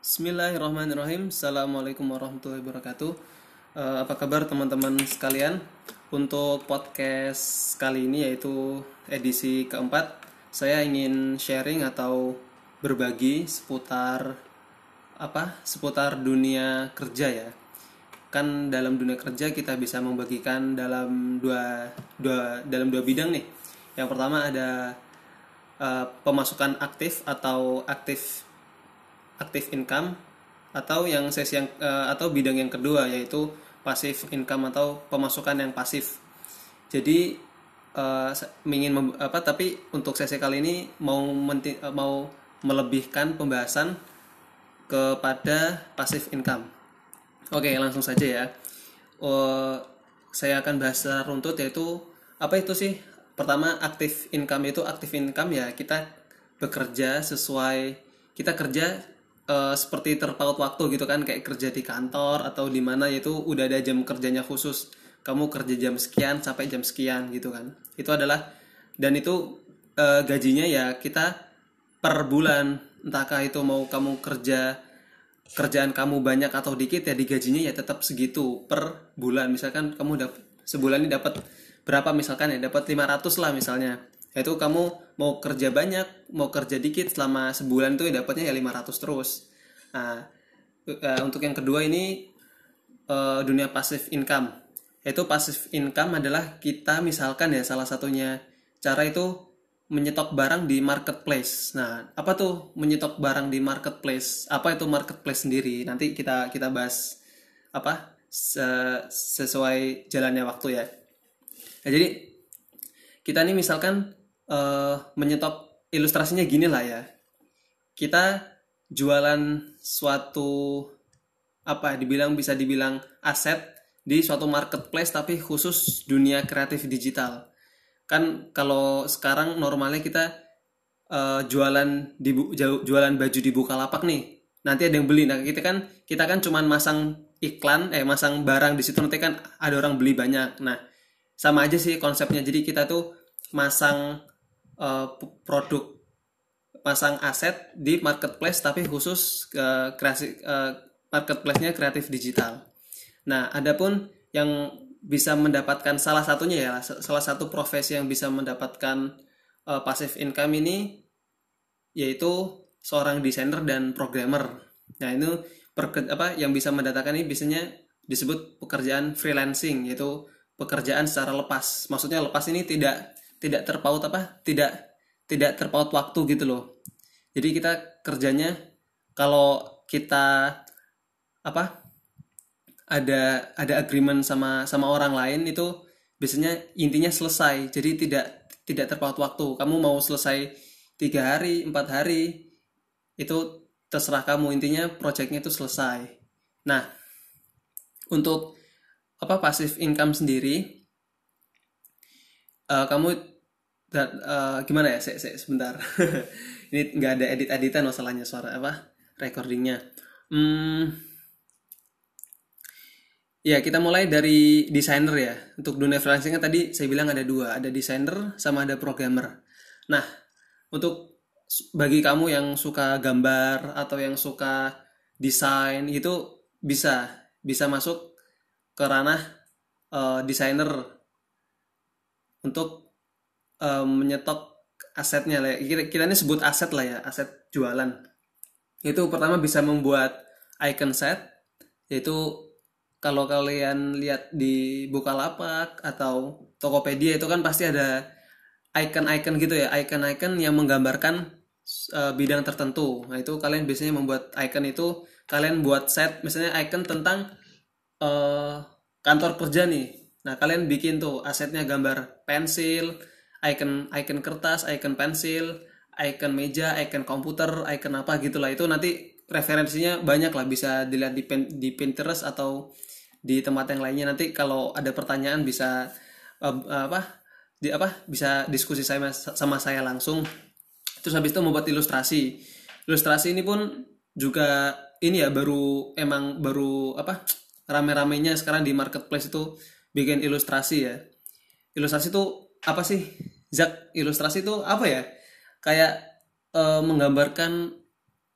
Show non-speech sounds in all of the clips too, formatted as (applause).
Bismillahirrahmanirrahim. Assalamualaikum warahmatullahi wabarakatuh. Eh, Apa kabar teman-teman sekalian? Untuk podcast kali ini yaitu edisi keempat Saya ingin sharing atau berbagi seputar Apa? Seputar dunia kerja ya. Kan dalam dunia kerja kita bisa membagikan dalam dua, dua, dalam dua bidang nih. Yang pertama ada eh, pemasukan aktif atau aktif active income atau yang sesi yang eh, atau bidang yang kedua yaitu passive income atau pemasukan yang pasif. Jadi eh, sa- ingin apa tapi untuk sesi kali ini mau menti- eh, mau melebihkan pembahasan kepada passive income. Oke, langsung saja ya. Oh, saya akan bahas secara runtut yaitu apa itu sih? Pertama, active income itu active income ya kita bekerja sesuai kita kerja eh, seperti terpaut waktu gitu kan kayak kerja di kantor atau di mana yaitu udah ada jam kerjanya khusus. Kamu kerja jam sekian sampai jam sekian gitu kan. Itu adalah dan itu eh, gajinya ya kita per bulan entahkah itu mau kamu kerja kerjaan kamu banyak atau dikit ya digajinya ya tetap segitu per bulan misalkan kamu dapat sebulan ini dapat berapa misalkan ya dapat 500 lah misalnya itu kamu mau kerja banyak mau kerja dikit selama sebulan itu ya dapatnya ya 500 terus nah eh, untuk yang kedua ini eh, dunia passive income yaitu passive income adalah kita misalkan ya salah satunya cara itu menyetok barang di marketplace. Nah, apa tuh menyetok barang di marketplace? Apa itu marketplace sendiri? Nanti kita kita bahas apa se- sesuai jalannya waktu ya. Nah, jadi kita nih misalkan eh, menyetok ilustrasinya gini lah ya. Kita jualan suatu apa dibilang bisa dibilang aset di suatu marketplace tapi khusus dunia kreatif digital. Kan kalau sekarang normalnya kita eh, jualan di jualan baju di Bukalapak nih. Nanti ada yang beli. Nah kita kan kita kan cuman masang iklan eh masang barang di situ nanti kan ada orang beli banyak. Nah sama aja sih konsepnya. Jadi kita tuh masang p- produk pasang aset di marketplace tapi khusus ke kreasi eh, marketplace-nya kreatif digital. Nah, adapun yang bisa mendapatkan salah satunya ya, sa- salah satu profesi yang bisa mendapatkan eh, passive income ini yaitu seorang desainer dan programmer. Nah, itu perke- apa yang bisa mendatangkan ini biasanya disebut pekerjaan freelancing yaitu pekerjaan secara lepas. Maksudnya lepas ini tidak tidak terpaut apa? Tidak tidak terpaut waktu gitu loh. Jadi kita kerjanya kalau kita apa ada ada agreement sama sama orang lain itu biasanya intinya selesai jadi tidak tidak terpaut waktu kamu mau selesai tiga hari empat hari itu terserah kamu intinya projectnya itu selesai nah untuk apa passive income sendiri eh, kamu eh, gimana ya? Se se- sebentar. (laughs) Ini nggak ada edit editan masalahnya suara apa? Recordingnya. Hmm, Ya, kita mulai dari desainer ya. Untuk dunia freelancing kan tadi saya bilang ada dua, ada desainer sama ada programmer. Nah, untuk bagi kamu yang suka gambar atau yang suka desain itu bisa. Bisa masuk ke ranah eh, desainer untuk eh, menyetok asetnya lah. Kita, kita ini sebut aset lah ya, aset jualan. Itu pertama bisa membuat icon set, yaitu kalau kalian lihat di Bukalapak atau Tokopedia itu kan pasti ada icon-icon gitu ya, icon-icon yang menggambarkan uh, bidang tertentu. Nah, itu kalian biasanya membuat icon itu kalian buat set misalnya icon tentang uh, kantor kerja nih. Nah, kalian bikin tuh asetnya gambar pensil, icon icon kertas, icon pensil, icon meja, icon komputer, icon apa gitulah. Itu nanti referensinya banyak lah bisa dilihat di Pin- di Pinterest atau di tempat yang lainnya. Nanti kalau ada pertanyaan bisa eh, apa di apa bisa diskusi saya sama saya langsung. Terus habis itu membuat ilustrasi. Ilustrasi ini pun juga ini ya baru emang baru apa rame-ramenya sekarang di marketplace itu bikin ilustrasi ya ilustrasi itu apa sih? Zak ilustrasi itu apa ya? Kayak eh, menggambarkan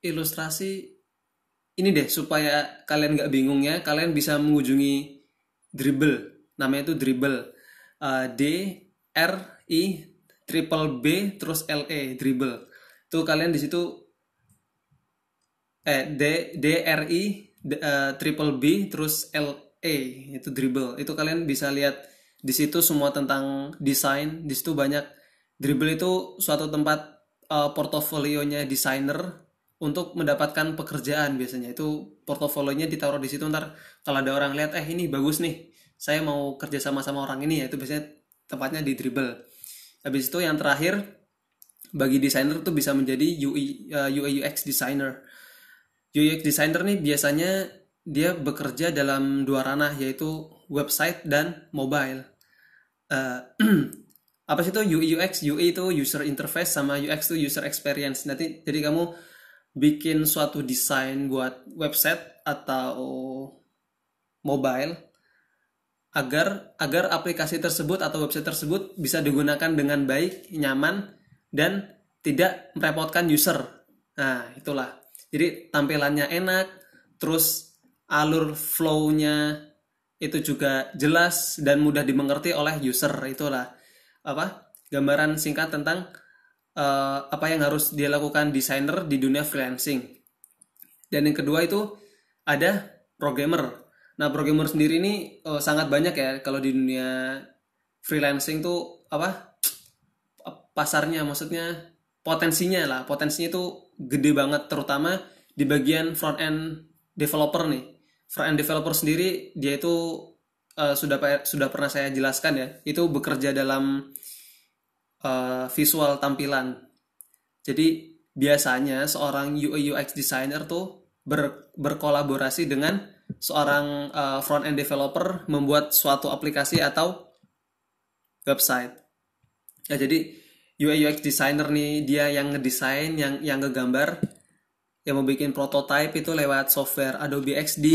ilustrasi ini deh supaya kalian nggak bingung ya. Kalian bisa mengunjungi dribble namanya itu dribble. Uh, D R I triple B terus L E dribble. Itu kalian di situ eh D D R I uh, triple B terus L E itu dribble. Itu kalian bisa lihat di situ semua tentang desain. Di situ banyak. Dribble itu suatu tempat uh, portofolionya desainer untuk mendapatkan pekerjaan biasanya. Itu portofolionya ditaruh di situ ntar kalau ada orang lihat eh ini bagus nih. Saya mau kerja sama sama orang ini. Ya itu biasanya tempatnya di dribble. Habis itu yang terakhir bagi desainer tuh bisa menjadi UI uh, UI UX designer. UX designer nih biasanya dia bekerja dalam dua ranah yaitu website dan mobile uh, (clears throat) apa sih itu UI UX UI itu user interface sama UX itu user experience nanti jadi kamu bikin suatu desain buat website atau mobile agar agar aplikasi tersebut atau website tersebut bisa digunakan dengan baik, nyaman dan tidak merepotkan user. Nah, itulah. Jadi tampilannya enak, terus alur flow-nya itu juga jelas dan mudah dimengerti oleh user. Itulah apa? Gambaran singkat tentang uh, apa yang harus dia lakukan desainer di dunia freelancing. Dan yang kedua itu ada programmer Nah, programmer sendiri ini oh, sangat banyak ya kalau di dunia freelancing tuh apa pasarnya maksudnya potensinya lah potensinya itu gede banget terutama di bagian front end developer nih front end developer sendiri dia itu uh, sudah sudah pernah saya jelaskan ya itu bekerja dalam uh, visual tampilan jadi biasanya seorang UI UX designer tuh ber, berkolaborasi dengan seorang uh, front end developer membuat suatu aplikasi atau website. Ya jadi UI UX designer nih dia yang ngedesain, yang yang ngegambar, yang mau bikin prototype itu lewat software Adobe XD,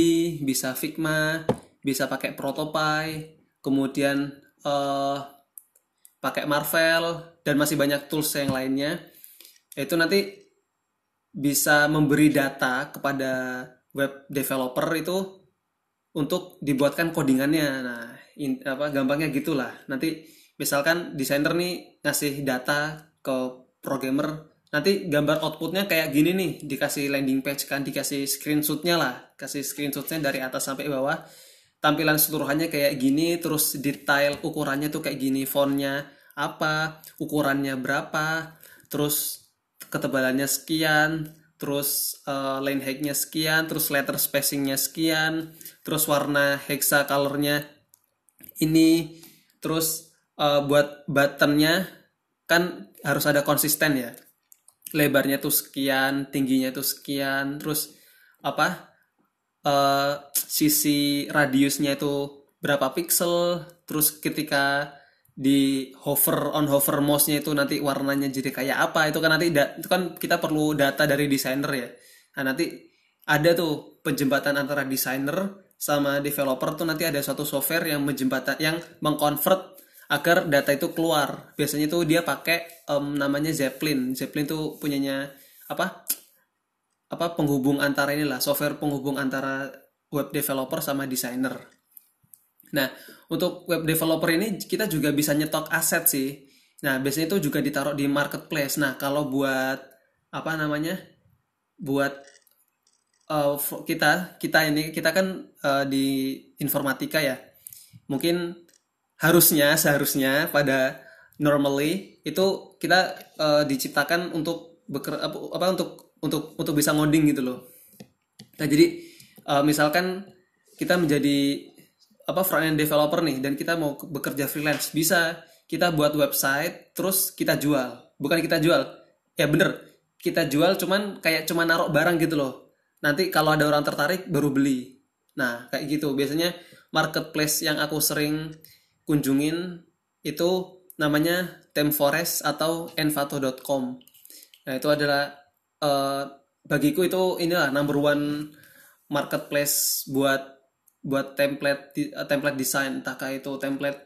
bisa Figma, bisa pakai Protopie, kemudian uh, pakai Marvel dan masih banyak tools yang lainnya. Itu nanti bisa memberi data kepada web developer itu untuk dibuatkan codingannya. Nah, in, apa gampangnya gitulah. Nanti misalkan desainer nih ngasih data ke programmer, nanti gambar outputnya kayak gini nih, dikasih landing page kan, dikasih screenshotnya lah, kasih screenshotnya dari atas sampai bawah. Tampilan seluruhannya kayak gini, terus detail ukurannya tuh kayak gini, fontnya apa, ukurannya berapa, terus ketebalannya sekian, terus uh, line height-nya sekian, terus letter spacing-nya sekian, terus warna hexa color-nya ini, terus uh, buat button-nya kan harus ada konsisten ya. Lebarnya tuh sekian, tingginya tuh sekian, terus apa? Uh, sisi radiusnya itu berapa pixel, terus ketika di hover on hover mouse-nya itu nanti warnanya jadi kayak apa itu kan nanti itu kan kita perlu data dari desainer ya nah nanti ada tuh penjembatan antara desainer sama developer tuh nanti ada suatu software yang menjembatan yang mengconvert agar data itu keluar biasanya tuh dia pakai um, namanya Zeppelin Zeppelin tuh punyanya apa apa penghubung antara inilah software penghubung antara web developer sama desainer Nah, untuk web developer ini kita juga bisa nyetok aset sih. Nah, biasanya itu juga ditaruh di marketplace. Nah, kalau buat apa namanya? Buat uh, kita, kita ini kita kan uh, di informatika ya. Mungkin harusnya seharusnya pada normally itu kita uh, diciptakan untuk beker, apa, apa untuk untuk untuk bisa ngoding gitu loh. Nah, jadi uh, misalkan kita menjadi apa front end developer nih dan kita mau bekerja freelance bisa kita buat website terus kita jual. Bukan kita jual. Ya bener. Kita jual cuman kayak cuma naruh barang gitu loh. Nanti kalau ada orang tertarik baru beli. Nah kayak gitu. Biasanya marketplace yang aku sering kunjungin itu namanya Temforest atau envato.com nah itu adalah uh, bagiku itu inilah number one marketplace buat buat template uh, template desain entahkah itu template.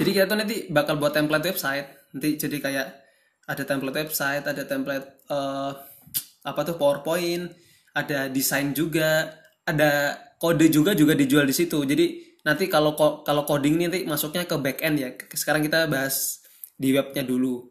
Jadi kita tuh nanti bakal buat template website. Nanti jadi kayak ada template website ada template uh, apa tuh powerpoint ada desain juga ada kode juga juga dijual di situ. Jadi nanti kalau kalau coding ini nanti masuknya ke back end ya. Sekarang kita bahas di webnya dulu.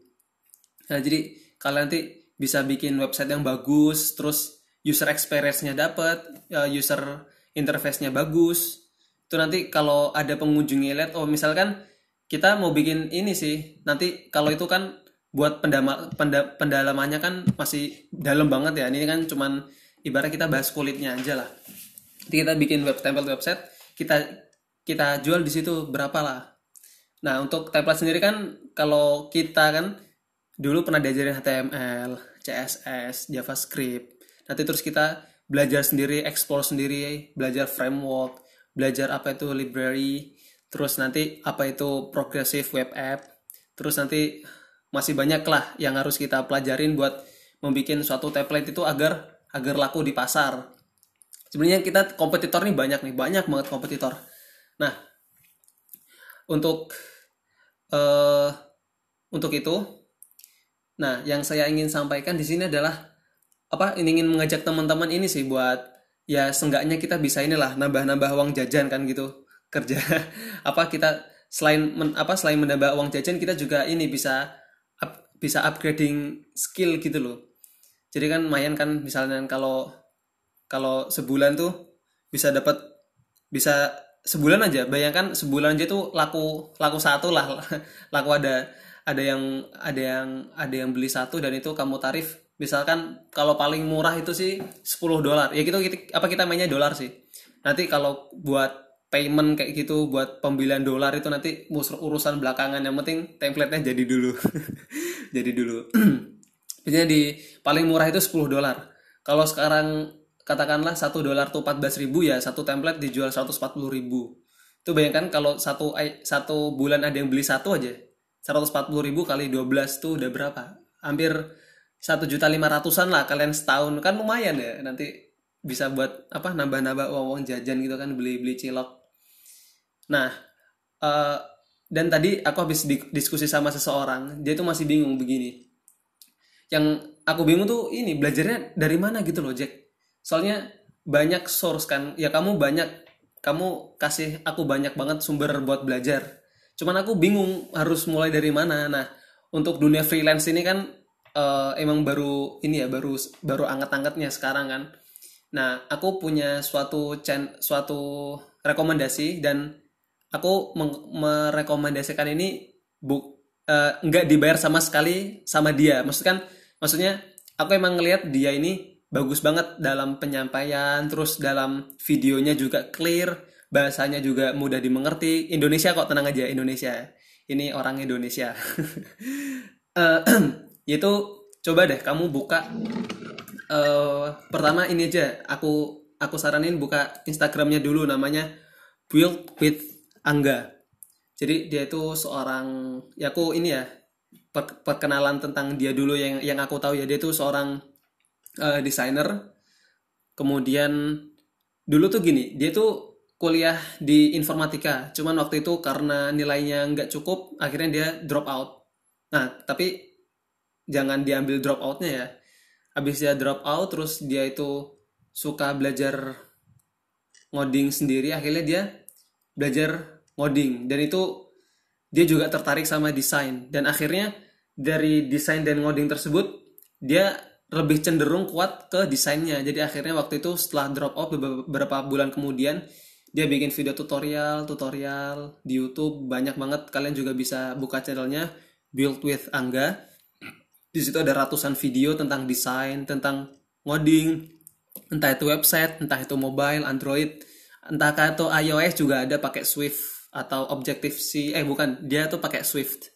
Nah jadi kalian nanti bisa bikin website yang bagus terus user experience-nya dapat ya, user interface-nya bagus. Itu nanti kalau ada pengunjungnya lihat oh misalkan kita mau bikin ini sih. Nanti kalau itu kan buat pendama, penda, pendalamannya kan masih dalam banget ya. Ini kan cuman ibarat kita bahas kulitnya aja lah. Jadi kita bikin web template website kita kita jual di situ berapa lah. Nah, untuk template sendiri kan kalau kita kan dulu pernah diajarin HTML, CSS, JavaScript. Nanti terus kita belajar sendiri, explore sendiri, belajar framework, belajar apa itu library, terus nanti apa itu progressive web app, terus nanti masih banyak lah yang harus kita pelajarin buat membuat suatu template itu agar agar laku di pasar. Sebenarnya kita kompetitor nih banyak nih, banyak banget kompetitor. Nah, untuk uh, untuk itu, nah yang saya ingin sampaikan di sini adalah apa? Ingin mengajak teman-teman ini sih buat ya seenggaknya kita bisa inilah nambah-nambah uang jajan kan gitu kerja (laughs) apa kita selain men, apa selain menambah uang jajan kita juga ini bisa up, bisa upgrading skill gitu loh jadi kan lumayan kan misalnya kalau kalau sebulan tuh bisa dapat bisa sebulan aja. Bayangkan sebulan aja tuh laku laku satu lah. (laughs) Laku ada ada yang ada yang ada yang beli satu dan itu kamu tarif. Misalkan kalau paling murah itu sih 10 dolar. Ya gitu, gitu. Apa kita mainnya dolar sih? Nanti kalau buat payment kayak gitu buat pembelian dolar itu nanti urusan belakangan. Yang penting template-nya jadi dulu. (laughs) Jadi dulu. (clears throat) Biasanya di paling murah itu 10 dolar. Kalau sekarang katakanlah satu dolar tuh 14 ribu ya satu template dijual 140 ribu. Itu bayangkan kalau satu satu bulan ada yang beli satu aja 140 ribu kali 12 tuh udah berapa? Hampir satu juta lima ratusan lah kalian setahun. Kan lumayan ya nanti bisa buat apa nambah-nambah uang-uang jajan gitu kan beli-beli cilok. Nah uh, dan tadi aku habis diskusi sama seseorang dia tuh masih bingung begini. Yang aku bingung tuh ini belajarnya dari mana gitu loh Jack soalnya banyak source kan. Ya kamu banyak kamu kasih aku banyak banget sumber buat belajar. Cuman aku bingung harus mulai dari mana. Nah untuk dunia freelance ini kan uh, emang baru ini ya baru baru anget-angetnya sekarang kan. Nah aku punya suatu chen, suatu rekomendasi dan aku merekomendasikan ini bu uh, nggak dibayar sama sekali sama dia. Maksudnya kan maksudnya aku emang ngelihat dia ini bagus banget dalam penyampaian terus dalam videonya juga clear bahasanya juga mudah dimengerti. Indonesia kok tenang aja Indonesia. Ini orang Indonesia. (laughs) (clears throat) Uh, itu coba deh kamu buka uh, pertama ini aja. Aku aku saranin buka Instagramnya dulu namanya Build with Angga. Jadi dia itu seorang ya aku ini ya perkenalan tentang dia dulu yang yang aku tahu ya. Dia itu seorang uh, desainer. Kemudian dulu tuh gini dia tuh kuliah di informatika. Cuman waktu itu karena nilainya nggak cukup akhirnya dia drop out. Nah tapi jangan diambil drop outnya ya. Habis dia drop out terus dia itu suka belajar ngoding sendiri akhirnya dia belajar ngoding. Dan itu dia juga tertarik sama desain. Dan akhirnya dari desain dan ngoding tersebut dia lebih cenderung kuat ke desainnya. Jadi akhirnya waktu itu setelah drop out beberapa bulan kemudian dia bikin video tutorial tutorial di YouTube. Banyak banget. Kalian juga bisa buka channelnya Build with Angga. Di situ ada ratusan video tentang desain tentang ngoding. Entah itu website entah itu mobile Android. Entah itu iOS juga ada pakai Swift atau Objective C eh bukan. Dia tuh pakai Swift.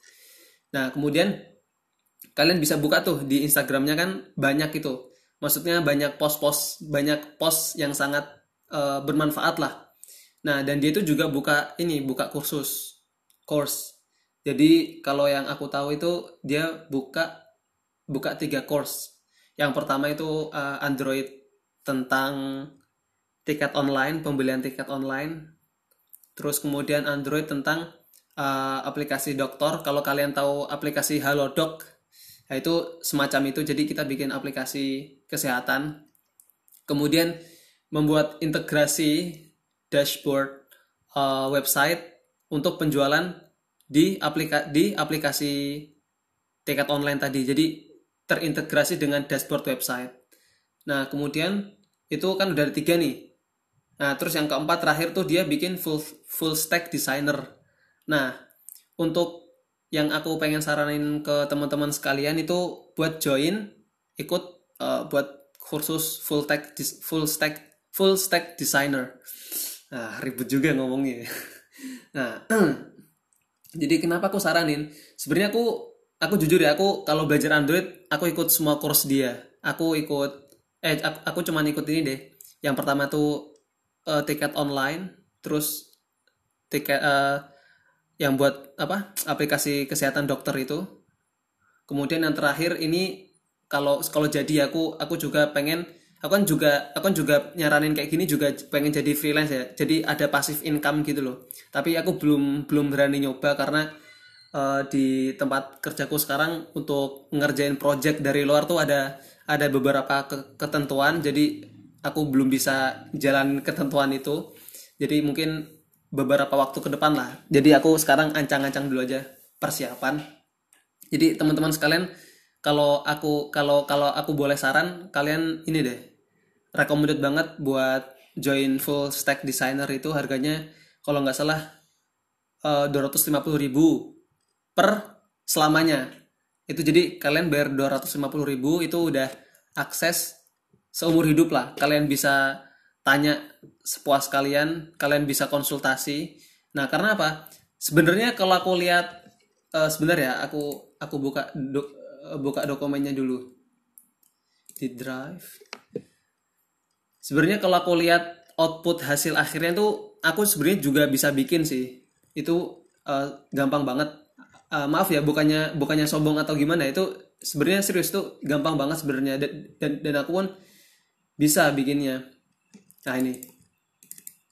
Nah kemudian kalian bisa buka tuh di Instagramnya kan banyak itu. Maksudnya banyak post-post banyak post yang sangat uh, bermanfaat lah. Nah dan dia itu juga buka ini buka kursus course. Jadi kalau yang aku tahu itu dia buka buka tiga course. Yang pertama itu uh, Android tentang tiket online pembelian tiket online. Terus kemudian Android tentang uh, aplikasi dokter kalau kalian tahu aplikasi Halodoc Nah, itu semacam itu jadi kita bikin aplikasi kesehatan kemudian membuat integrasi dashboard uh, website untuk penjualan di aplika di aplikasi tiket online tadi. Jadi terintegrasi dengan dashboard website. Nah, kemudian itu kan udah ada tiga nih. Nah, terus yang keempat terakhir tuh dia bikin full full stack designer. Nah, untuk yang aku pengen saranin ke teman-teman sekalian itu buat join ikut uh, buat kursus full stack full stack full stack designer. Nah, ribet juga ngomongnya. (laughs) Nah, (clears throat) jadi kenapa aku saranin? Sebenarnya aku aku jujur ya, aku kalau belajar Android, aku ikut semua course dia. Aku ikut eh aku, aku cuma ikut ini deh. Yang pertama tuh uh, tiket online, terus tiket uh, yang buat apa? aplikasi kesehatan dokter itu. Kemudian yang terakhir ini kalau kalau jadi aku aku juga pengen aku kan juga aku kan juga nyaranin kayak gini juga pengen jadi freelance ya jadi ada pasif income gitu loh tapi aku belum belum berani nyoba karena uh, di tempat kerjaku sekarang untuk ngerjain project dari luar tuh ada ada beberapa ke ketentuan jadi aku belum bisa jalan ketentuan itu jadi mungkin beberapa waktu ke depan lah. Jadi aku sekarang ancang-ancang dulu aja persiapan. Jadi teman-teman sekalian kalau aku kalau kalau aku boleh saran kalian ini deh recommended banget buat join full stack designer itu harganya kalau nggak salah eh, dua ratus lima puluh ribu per selamanya. Itu jadi kalian bayar dua ratus lima puluh ribu itu udah akses seumur hidup lah. Kalian bisa tanya sepuas kalian kalian bisa konsultasi. Nah karena apa? Sebenarnya kalau aku lihat uh, sebentar ya aku aku buka do, buka dokumennya dulu. Di drive. Sebenarnya kalau aku lihat output hasil akhirnya tuh aku sebenarnya juga bisa bikin sih. Itu uh, gampang banget. Uh, maaf ya bukannya bukannya sombong atau gimana itu sebenarnya serius tuh gampang banget sebenarnya. Dan, dan dan aku pun bisa bikinnya nah ini.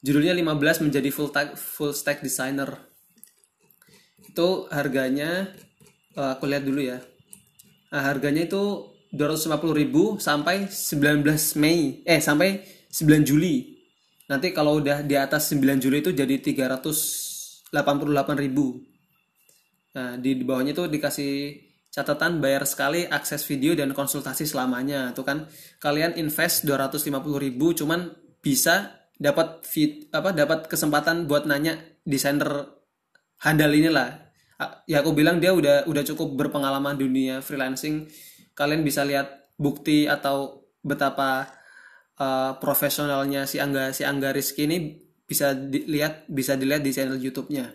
Judulnya 15 menjadi full stack full stack designer. Itu harganya uh, aku lihat dulu ya. Nah, harganya itu 250.000 sampai 19 Mei. Eh sampai 9 Juli. Nanti kalau udah di atas 9 Juli itu jadi 388.000 nah di, di bawahnya itu dikasih catatan bayar sekali akses video dan konsultasi selamanya. Tuh kan kalian invest 250.000 cuman bisa dapat fit apa dapat kesempatan buat nanya desainer handal inilah ya aku bilang dia udah udah cukup berpengalaman dunia freelancing kalian bisa lihat bukti atau betapa uh, profesionalnya si Angga si Angga Rizky ini bisa dilihat bisa dilihat di channel YouTube-nya.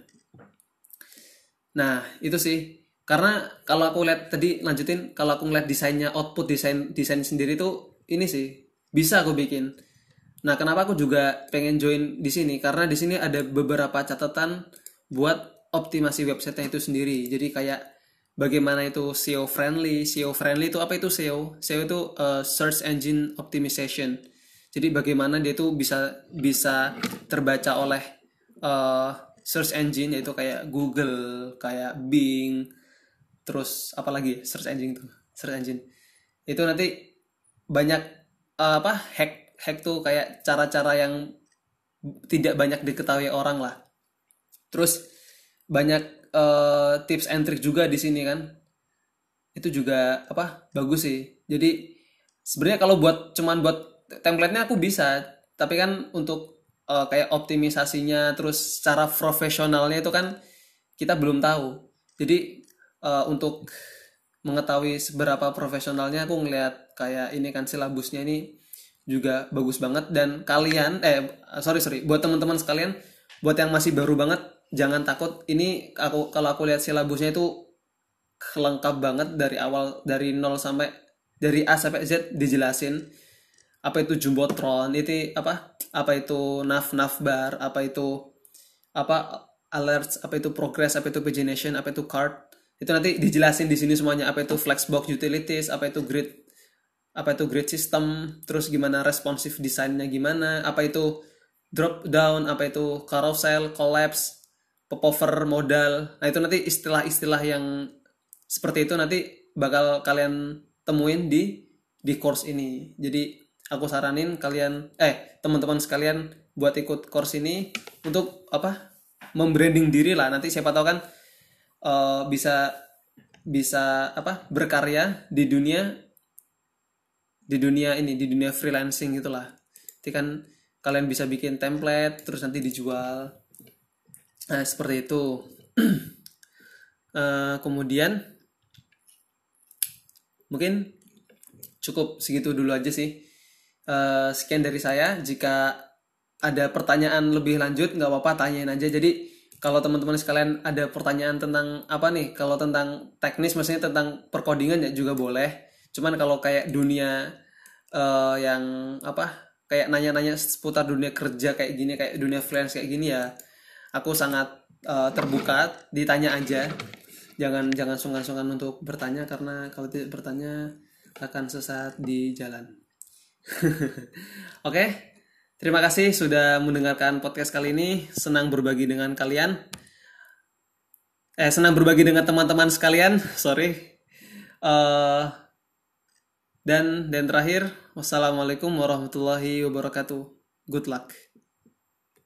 Nah itu sih karena kalau aku lihat tadi lanjutin kalau aku ngeliat desainnya output desain desain sendiri tuh ini sih bisa aku bikin. Nah kenapa aku juga pengen join di sini karena di sini ada beberapa catatan buat optimasi website itu sendiri. Jadi kayak bagaimana itu SEO friendly. SEO friendly itu apa itu SEO? SEO itu uh, search engine optimization. Jadi bagaimana dia itu bisa bisa terbaca oleh uh, search engine yaitu kayak Google, kayak Bing, terus apa lagi search engine itu? Search engine. Itu nanti banyak uh, apa hack hack tuh kayak cara-cara yang tidak banyak diketahui orang lah. Terus banyak uh, tips and trick juga di sini kan. Itu juga apa bagus sih. Jadi sebenarnya kalau buat cuman buat template-nya aku bisa. Tapi kan untuk uh, kayak optimisasinya terus secara profesionalnya itu kan kita belum tahu. Jadi uh, untuk mengetahui seberapa profesionalnya aku ngeliat kayak ini kan silabusnya ini juga bagus banget. Dan kalian eh sorry sorry buat teman-teman sekalian buat yang masih baru banget jangan takut. Ini aku kalau aku lihat silabusnya itu lengkap banget dari awal dari nol sampai dari A sampai Z dijelasin. Apa itu jumbotron itu apa? Apa itu nav navbar apa itu apa alerts apa itu progress apa itu pagination apa itu card. Itu nanti dijelasin di sini semuanya. Apa itu flexbox utilities apa itu grid apa itu grid system? Terus gimana responsif desainnya gimana? Apa itu drop down? Apa itu carousel collapse popover modal? Nah itu nanti istilah-istilah yang seperti itu nanti bakal kalian temuin di di course ini. Jadi aku saranin kalian eh teman-teman sekalian buat ikut course ini untuk apa membranding diri lah. Nanti siapa tahu kan uh, bisa bisa apa berkarya di dunia di dunia ini di dunia freelancing gitulah. Nanti kan kalian bisa bikin template terus nanti dijual. Nah seperti itu. Uh, (clears throat) kemudian mungkin cukup segitu dulu aja sih. Uh, sekian dari saya. Jika ada pertanyaan lebih lanjut nggak apa-apa tanyain aja. Jadi kalau teman-teman sekalian ada pertanyaan tentang apa nih? Kalau tentang teknis maksudnya tentang perkodingan ya juga boleh cuman kalau kayak dunia uh, yang apa kayak nanya-nanya seputar dunia kerja kayak gini kayak dunia freelance kayak gini ya aku sangat uh, terbuka ditanya aja jangan jangan sungkan-sungkan untuk bertanya karena kalau tidak bertanya akan sesat di jalan (laughs) oke okay? Terima kasih sudah mendengarkan podcast kali ini. Senang berbagi dengan kalian. Eh, senang berbagi dengan teman-teman sekalian. Sorry. Uh, dan dan terakhir, wassalamualaikum warahmatullahi wabarakatuh. Good luck.